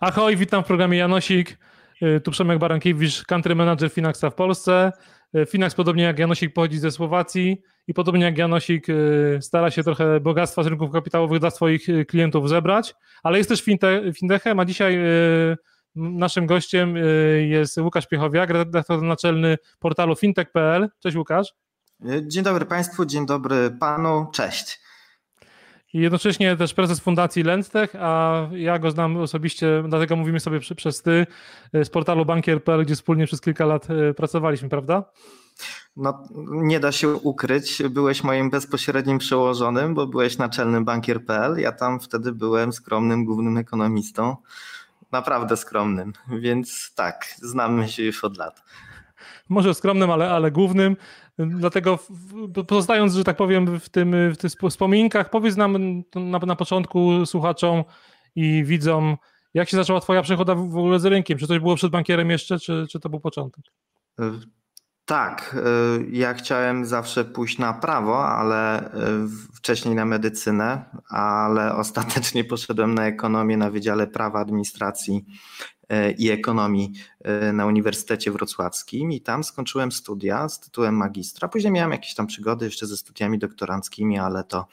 Ahoj, witam w programie Janosik. Y, tu Przemek Barankiewicz, country manager Finaxa w Polsce. Y, Finax, podobnie jak Janosik, pochodzi ze Słowacji i podobnie jak Janosik y, stara się trochę bogactwa z rynków kapitałowych dla swoich klientów zebrać, ale jest też fintech, fintechem, a dzisiaj naszym gościem jest Łukasz Piechowiak, redaktor naczelny portalu fintech.pl. Cześć Łukasz. Dzień dobry Państwu, dzień dobry Panu, cześć i jednocześnie też prezes Fundacji Lendtech, a ja go znam osobiście, dlatego mówimy sobie przy, przez ty e, z portalu bankier.pl, gdzie wspólnie przez kilka lat e, pracowaliśmy, prawda? No, nie da się ukryć, byłeś moim bezpośrednim przełożonym, bo byłeś naczelnym bankier.pl. Ja tam wtedy byłem skromnym głównym ekonomistą, naprawdę skromnym, więc tak, znamy się już od lat. Może skromnym, ale, ale głównym. Dlatego pozostając, że tak powiem, w, tym, w tych wspominkach, powiedz nam na, na początku słuchaczom i widzom, jak się zaczęła twoja przychoda w ogóle z rynkiem? Czy coś było przed bankierem jeszcze, czy, czy to był początek? Tak, y, ja chciałem zawsze pójść na prawo, ale y, wcześniej na medycynę, ale ostatecznie poszedłem na ekonomię na Wydziale Prawa Administracji i ekonomii na Uniwersytecie Wrocławskim i tam skończyłem studia z tytułem magistra. Później miałem jakieś tam przygody jeszcze ze studiami doktoranckimi, ale to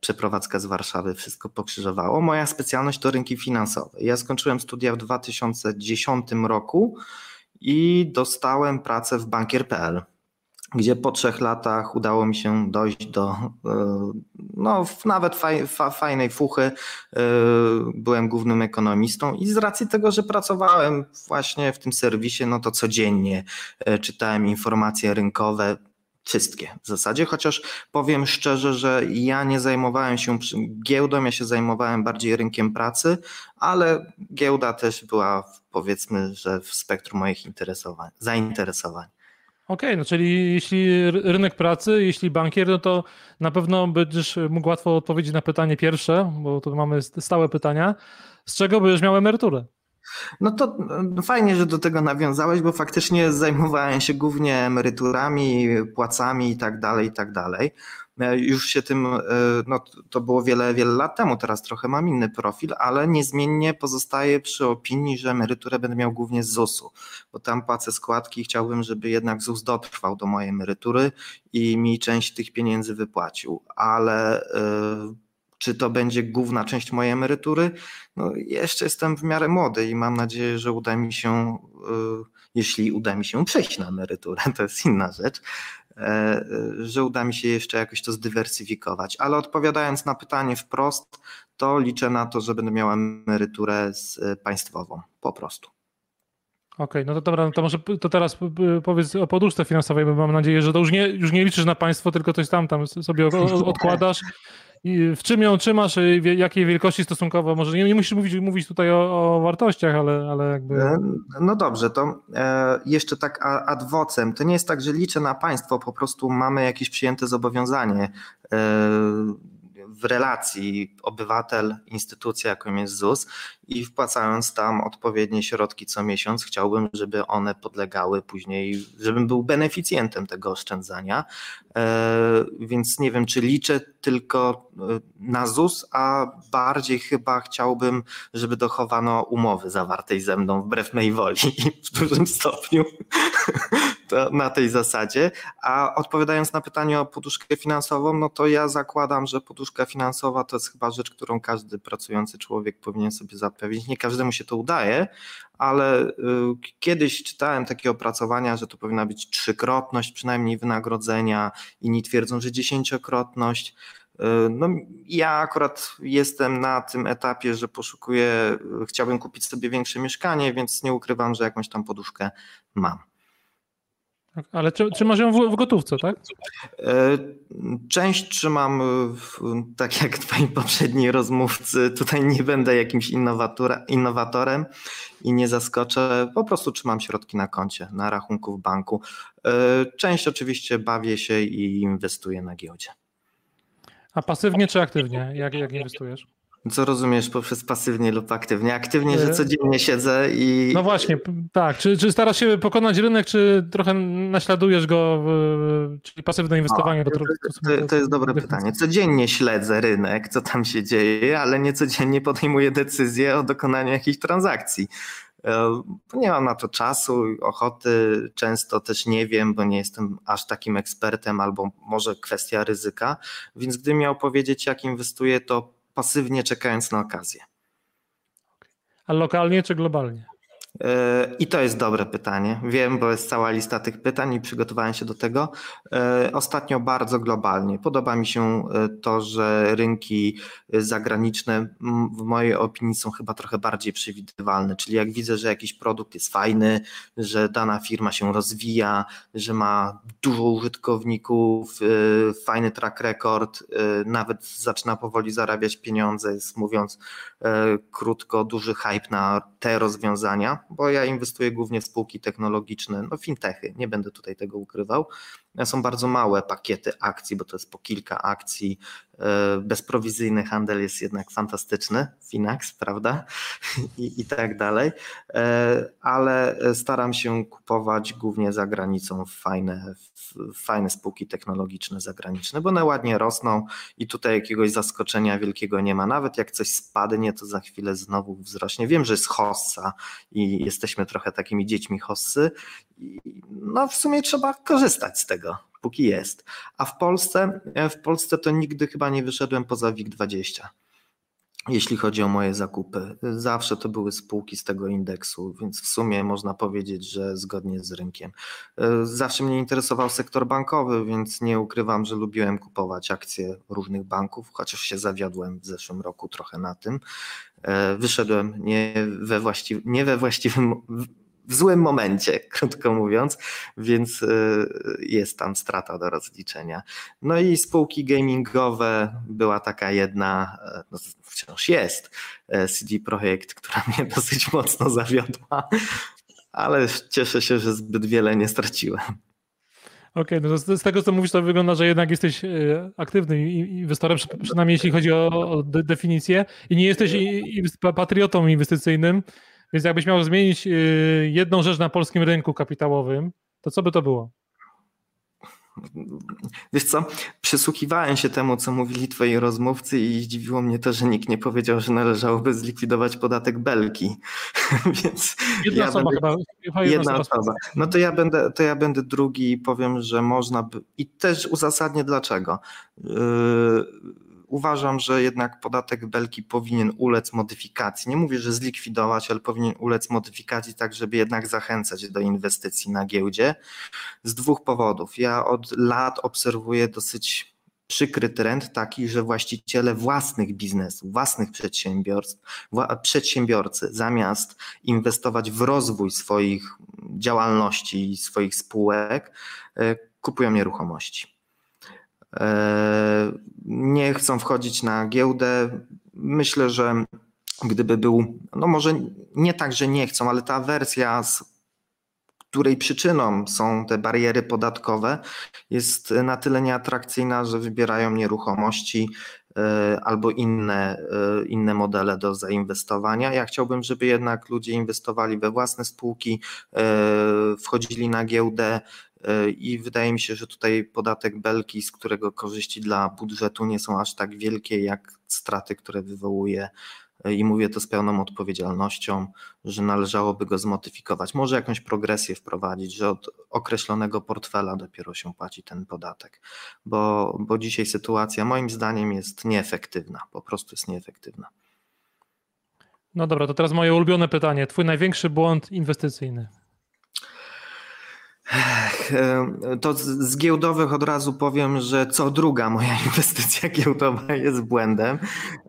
przeprowadzka z Warszawy wszystko pokrzyżowało. Moja specjalność to rynki finansowe. Ja skończyłem studia w 2010 roku i dostałem pracę w bankier.pl gdzie po trzech latach udało mi się dojść do e, no, nawet faj, fa, fajnej fuchy. E, byłem głównym ekonomistą i z racji tego, że pracowałem właśnie w tym serwisie, no to codziennie e, czytałem informacje rynkowe, wszystkie w zasadzie, chociaż powiem szczerze, że ja nie zajmowałem się giełdą, ja się zajmowałem bardziej rynkiem pracy, ale giełda też była powiedzmy, że w spektrum moich zainteresowań. Okej, okay, no czyli jeśli rynek pracy, jeśli bankier, no to na pewno będziesz mógł łatwo odpowiedzieć na pytanie pierwsze, bo tu mamy stałe pytania. Z czego będziesz miał emeryturę? No to no fajnie, że do tego nawiązałeś, bo faktycznie zajmowałem się głównie emeryturami, płacami i tak dalej, i tak dalej. E, już się tym, e, no to było wiele, wiele lat temu, teraz trochę mam inny profil, ale niezmiennie pozostaję przy opinii, że emeryturę będę miał głównie z ZUS-u, bo tam płacę składki i chciałbym, żeby jednak ZUS dotrwał do mojej emerytury i mi część tych pieniędzy wypłacił, ale e, czy to będzie główna część mojej emerytury? No, jeszcze jestem w miarę młody i mam nadzieję, że uda mi się, jeśli uda mi się przejść na emeryturę, to jest inna rzecz, E, że uda mi się jeszcze jakoś to zdywersyfikować. Ale odpowiadając na pytanie wprost, to liczę na to, że będę miał emeryturę e, państwową, po prostu. Okej, okay, no to dobra, no to może to teraz powiedz o poduszce finansowej, bo mam nadzieję, że to już nie, już nie liczysz na państwo, tylko coś tam, tam sobie odkładasz w czym ją trzymasz, jakiej wielkości stosunkowo? Może nie, nie musisz mówić, mówić tutaj o, o, wartościach, ale, ale jakby. E, no dobrze, to e, jeszcze tak ad vocem. To nie jest tak, że liczę na państwo, po prostu mamy jakieś przyjęte zobowiązanie e, w relacji obywatel, instytucja, jaką jest ZUS i wpłacając tam odpowiednie środki co miesiąc, chciałbym, żeby one podlegały później, żebym był beneficjentem tego oszczędzania. E, więc nie wiem, czy liczę tylko e, na ZUS, a bardziej chyba chciałbym, żeby dochowano umowy zawartej ze mną wbrew mej woli w dużym stopniu to na tej zasadzie. A odpowiadając na pytanie o poduszkę finansową, no to ja zakładam, że poduszka finansowa to jest chyba rzecz, którą każdy pracujący człowiek powinien sobie zapewnić. Nie każdemu się to udaje, ale y, kiedyś czytałem takie opracowania, że to powinna być trzykrotność przynajmniej wynagrodzenia, inni twierdzą, że dziesięciokrotność. Y, no, ja akurat jestem na tym etapie, że poszukuję, y, chciałbym kupić sobie większe mieszkanie, więc nie ukrywam, że jakąś tam poduszkę mam. Tak, ale czy, trzymasz ją w, w, gotówce, tak? E, część trzymam, w, tak jak twoi poprzedni rozmówcy. Tutaj nie będę jakimś innowatorem i nie zaskoczę. Po prostu trzymam środki na koncie, na rachunku w banku. E, część oczywiście bawię się i inwestuję na giełdzie. A pasywnie czy aktywnie? Jak, jak inwestujesz? Co rozumiesz poprzez pasywnie lub aktywnie? Aktywnie, że e, codziennie siedzę i. No właśnie, tak. Czy, czy starasz się pokonać rynek, czy trochę naśladujesz go, w, czyli pasywne inwestowanie? O, to, to, to, jest dobre pytanie. Codziennie śledzę rynek, co tam się dzieje, ale nie codziennie podejmuję decyzję o dokonaniu jakichś transakcji. E, nie mam na to czasu, ochoty, często też nie wiem, bo nie jestem aż takim ekspertem, albo może kwestia ryzyka. Więc gdybym miał powiedzieć, jak inwestuję, to pasywnie czekając na okazję. A lokalnie czy globalnie? E, I to jest dobre pytanie. Wiem, bo jest cała lista tych pytań i przygotowałem się do tego. E, ostatnio bardzo globalnie. Podoba mi się e, to, że rynki zagraniczne w mojej opinii są chyba trochę bardziej przewidywalne. Czyli jak widzę, że jakiś produkt jest fajny, że dana firma się rozwija, że ma dużo użytkowników, fajny track record, nawet zaczyna powoli zarabiać pieniądze, jest mówiąc krótko, duży hype na te rozwiązania bo ja inwestuję głównie w spółki technologiczne, no fintechy, nie będę tutaj tego ukrywał. Są bardzo małe pakiety akcji, bo to jest po kilka akcji. E, bezprowizyjny handel jest jednak fantastyczny, Finax, prawda? I, i tak dalej. E, ale staram się kupować głównie za granicą fajne, fajne spółki technologiczne zagraniczne, bo one ładnie rosną i tutaj jakiegoś zaskoczenia wielkiego nie ma. Nawet jak coś spadnie, to za chwilę znowu wzrośnie. Wiem, że jest hossa i jesteśmy trochę takimi dziećmi hossy. No w sumie trzeba korzystać z tego, póki jest. A w Polsce, w Polsce to nigdy chyba nie wyszedłem poza WIG20 jeśli chodzi o moje zakupy. Zawsze to były spółki z tego indeksu, więc w sumie można powiedzieć, że zgodnie z rynkiem. Zawsze mnie interesował sektor bankowy, więc nie ukrywam, że lubiłem kupować akcje różnych banków, chociaż się zawiodłem w zeszłym roku trochę na tym. Wyszedłem nie we, właściw- nie we właściwym w złym momencie, krótko mówiąc, więc y, jest tam strata do rozliczenia. No i spółki gamingowe była taka jedna, e, no wciąż jest, e, CD Projekt, która mnie dosyć mocno zawiodła, ale cieszę się, że zbyt wiele nie straciłem. Okej, okay, no z tego co mówisz, to wygląda, że jednak jesteś aktywnym inwestorem, przynajmniej jeśli chodzi o definicję i nie jesteś patriotą inwestycyjnym, więc jakbyś miał zmienić y, jedną rzecz na polskim rynku kapitałowym, to co by to było? Wiesz co, przysłuchiwałem się temu, co mówili twoi rozmówcy i zdziwiło mnie to, że nikt nie powiedział, że należałoby zlikwidować podatek belki. Więc jedna ja osoba będę... chyba. chyba jedna, jedna osoba. osoba. No to ja, będę, to ja będę drugi i powiem, że można by... I też uzasadnię dlaczego. Yy uważam, że jednak podatek belki powinien ulec modyfikacji. Nie mówię, że zlikwidować, ale powinien ulec modyfikacji tak, żeby jednak zachęcać do inwestycji na giełdzie. Z dwóch powodów. Ja od lat obserwuję dosyć przykry trend taki, że właściciele własnych biznesów, własnych przedsiębiorstw, przedsiębiorcy zamiast inwestować w rozwój swoich działalności i swoich spółek, e, kupują nieruchomości. E, nie chcą wchodzić na giełdę. Myślę, że gdyby był, no może nie tak, że nie chcą, ale ta wersja, z której przyczyną są te bariery podatkowe, jest na tyle nieatrakcyjna, że wybierają nieruchomości e, albo inne, e, inne modele do zainwestowania. Ja chciałbym, żeby jednak ludzie inwestowali we własne spółki, wchodzili na giełdę, i wydaje mi się, że tutaj podatek belki, z którego korzyści dla budżetu nie są aż tak wielkie, jak straty, które wywołuje i mówię to z pełną odpowiedzialnością, że należałoby go zmodyfikować. Może jakąś progresję wprowadzić, że od określonego portfela dopiero się płaci ten podatek, bo, bo dzisiaj sytuacja moim zdaniem jest nieefektywna, po prostu jest nieefektywna. No dobra, to teraz moje ulubione pytanie. Twój największy błąd inwestycyjny? To z giełdowych od razu powiem, że co druga moja inwestycja giełdowa jest błędem,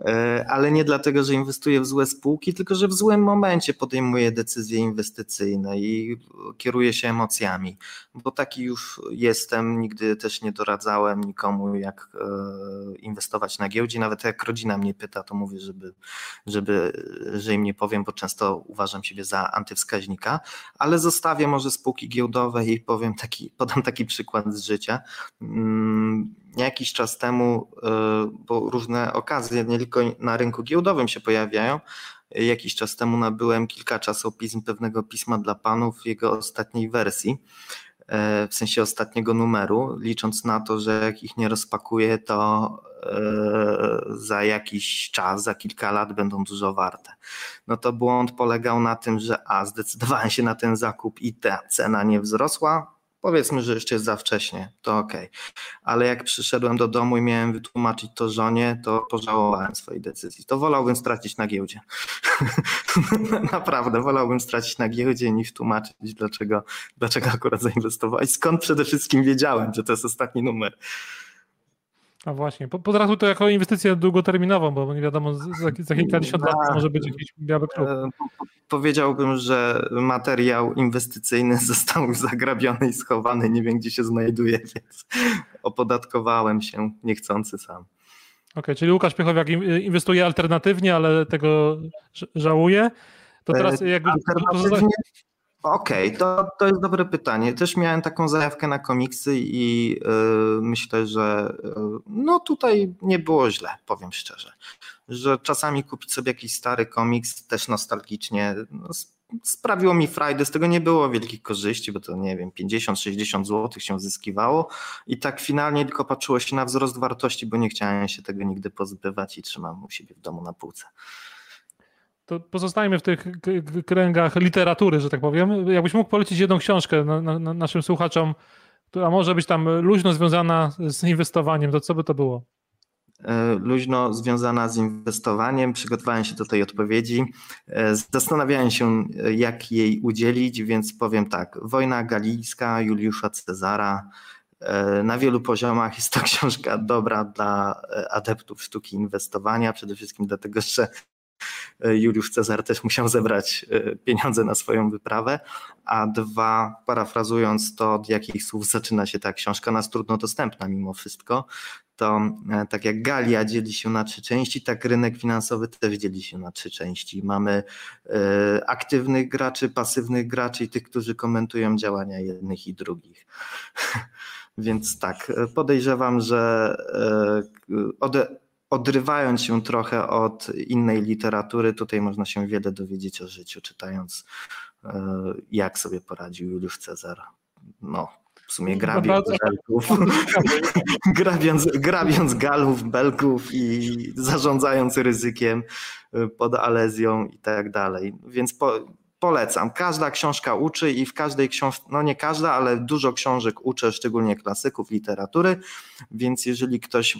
e, ale nie dlatego, że inwestuję w złe spółki, tylko że w złym momencie podejmuję decyzje inwestycyjne i kieruję się emocjami, bo taki już jestem, nigdy też nie doradzałem nikomu, jak e, inwestować na giełdzie, nawet jak rodzina mnie pyta, to mówię, żeby, żeby, że im nie powiem, bo często uważam siebie za antywskaźnika, ale zostawię może spółki giełdowe drugiej. Powiem taki, podam taki przykład z życia. Mm, jakiś czas temu, bo różne okazje nie tylko na rynku giełdowym się pojawiają, jakiś czas temu nabyłem kilka czasopism pewnego pisma dla panów jego ostatniej wersji. E, w sensie ostatniego numeru, licząc na to, że jak ich nie rozpakuję, to e, za jakiś czas, za kilka lat będą dużo warte. No to błąd polegał na tym, że a zdecydowałem się na ten zakup i ta cena nie wzrosła, Powiedzmy, że jeszcze jest za wcześnie, to ok. Ale jak przyszedłem do domu i miałem wytłumaczyć to żonie, to pożałowałem swojej decyzji. To wolałbym stracić na giełdzie. Naprawdę, wolałbym stracić na giełdzie niż tłumaczyć, dlaczego, dlaczego akurat zainwestować. Skąd przede wszystkim wiedziałem, że to jest ostatni numer. A właśnie, podrazu to jako inwestycję długoterminową, bo nie wiadomo, za, za kilkadziesiąt lat może być jakiś biały kruk. E, powiedziałbym, że materiał inwestycyjny został zagrabiony i schowany, nie wiem gdzie się znajduje, więc opodatkowałem się niechcący sam. Okej, okay, czyli Łukasz Piechowiak inwestuje alternatywnie, ale tego żałuje. To teraz e, jakby... Alternatywnie, Okej, okay, to, to jest dobre pytanie. Też miałem taką zajawkę na komiksy i yy, myślę, że yy, no tutaj nie było źle, powiem szczerze. Że czasami kupić sobie jakiś stary komiks też nostalgicznie no, sprawiło mi frajdę. Z tego nie było wielkich korzyści, bo to nie wiem, 50-60 zł się zyskiwało i tak finalnie tylko patrzyło się na wzrost wartości, bo nie chciałem się tego nigdy pozbywać i trzymam u siebie w domu na półce to pozostajemy w tych kręgach literatury, że tak powiem. Jakbyś mógł polecić jedną książkę na, na, na naszym słuchaczom, która może być tam luźno związana z inwestowaniem, to co by to było? E, luźno związana z inwestowaniem. Przygotowałem się do tej odpowiedzi. E, zastanawiałem się, jak jej udzielić, więc powiem tak. Wojna Galijska Juliusza Cezara. E, na wielu poziomach jest to książka dobra dla adeptów sztuki inwestowania, przede wszystkim dlatego, że Juliusz Cezar też musiał zebrać e, pieniądze na swoją wyprawę, a dwa, parafrazując to, od jakich słów zaczyna się ta książka, nas trudno dostępna mimo wszystko, to e, tak jak Galia dzieli się na trzy części, tak rynek finansowy też dzieli się na trzy części. Mamy e, aktywnych graczy, pasywnych graczy i tych, którzy komentują działania jednych i drugich. Więc tak, podejrzewam, że ode, odrywając się trochę od innej literatury, tutaj można się wiele dowiedzieć o życiu, czytając e, jak sobie poradził Juliusz Cezar. No, w sumie grabiąc Belgów, grabiąc, grabiąc Galów, Belgów i zarządzając ryzykiem e, pod Alezją i tak dalej. Więc po, polecam. Każda książka uczy i w każdej książce, no nie każda, ale dużo książek uczę, szczególnie klasyków literatury, więc jeżeli ktoś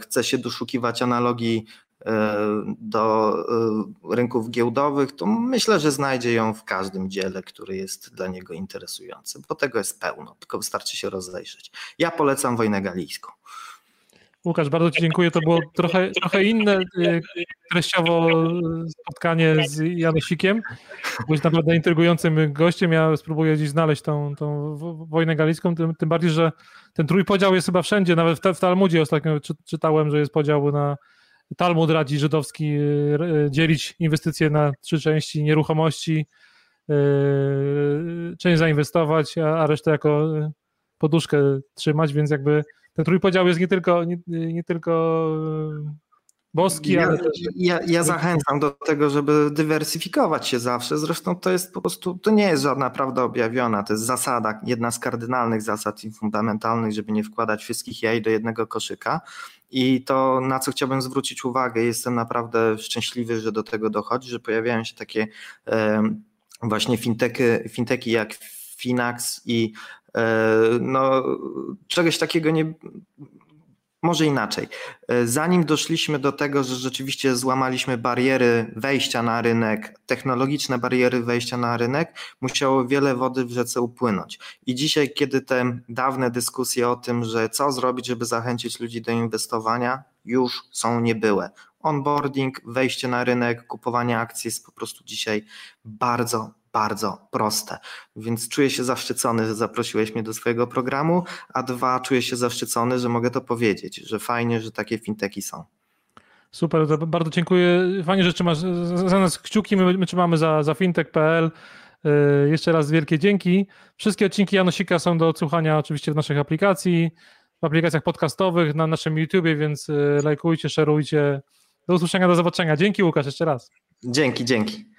chce się doszukiwać analogii e, do e, rynków giełdowych, to myślę, że znajdzie ją w każdym dziele, który jest dla niego interesujący, bo tego jest pełno, tylko wystarczy się rozejrzeć. Ja polecam Wojnę Galijską. Łukasz, bardzo Ci dziękuję. To było trochę, trochę inne treściowo spotkanie z Janosikiem. Byłeś naprawdę intrygującym gościem. Ja spróbuję dziś znaleźć tą, tą wojnę galicką, tym, tym bardziej, że ten trójpodział jest chyba wszędzie. Nawet w, w Talmudzie ostatnio czy, czytałem, że jest podział na Talmud radzi żydowski e, dzielić inwestycje na trzy części nieruchomości, część zainwestować, a resztę jako poduszkę trzymać, więc jakby ten trójpodział jest nie tylko, nie, nie tylko boski, ja, ale też... Ja, ja zachęcam do tego, żeby dywersyfikować się zawsze. Zresztą to jest po prostu, to nie jest żadna prawda objawiona, to jest zasada, jedna z kardynalnych zasad i fundamentalnych, żeby nie wkładać wszystkich jaj do jednego koszyka. I to, na co chciałbym zwrócić uwagę, jestem naprawdę szczęśliwy, że do tego dochodzi, że pojawiają się takie właśnie fintechy, fintechy jak Finax i e, no, czegoś takiego nie. Może inaczej. E, zanim doszliśmy do tego, że rzeczywiście złamaliśmy bariery wejścia na rynek, technologiczne bariery wejścia na rynek, musiało wiele wody w rzece upłynąć. I dzisiaj, kiedy te dawne dyskusje o tym, że co zrobić, żeby zachęcić ludzi do inwestowania, już są niebyłe. Onboarding, wejście na rynek, kupowanie akcji jest po prostu dzisiaj bardzo, bardzo proste. Więc czuję się zaszczycony, że zaprosiłeś mnie do swojego programu, a dwa, czuję się zaszczycony, że mogę to powiedzieć, że fajnie, że takie finteki są. Super, bardzo dziękuję. Fajnie, że trzymasz za nas kciuki. My, my trzymamy za, za fintech.pl. Jeszcze raz wielkie dzięki. Wszystkie odcinki Janosika są do odsłuchania oczywiście w naszych aplikacji, w aplikacjach podcastowych, na naszym YouTubie, więc lajkujcie, szerujcie. Do usłyszenia, do zobaczenia. Dzięki Łukasz jeszcze raz. Dzięki, dzięki.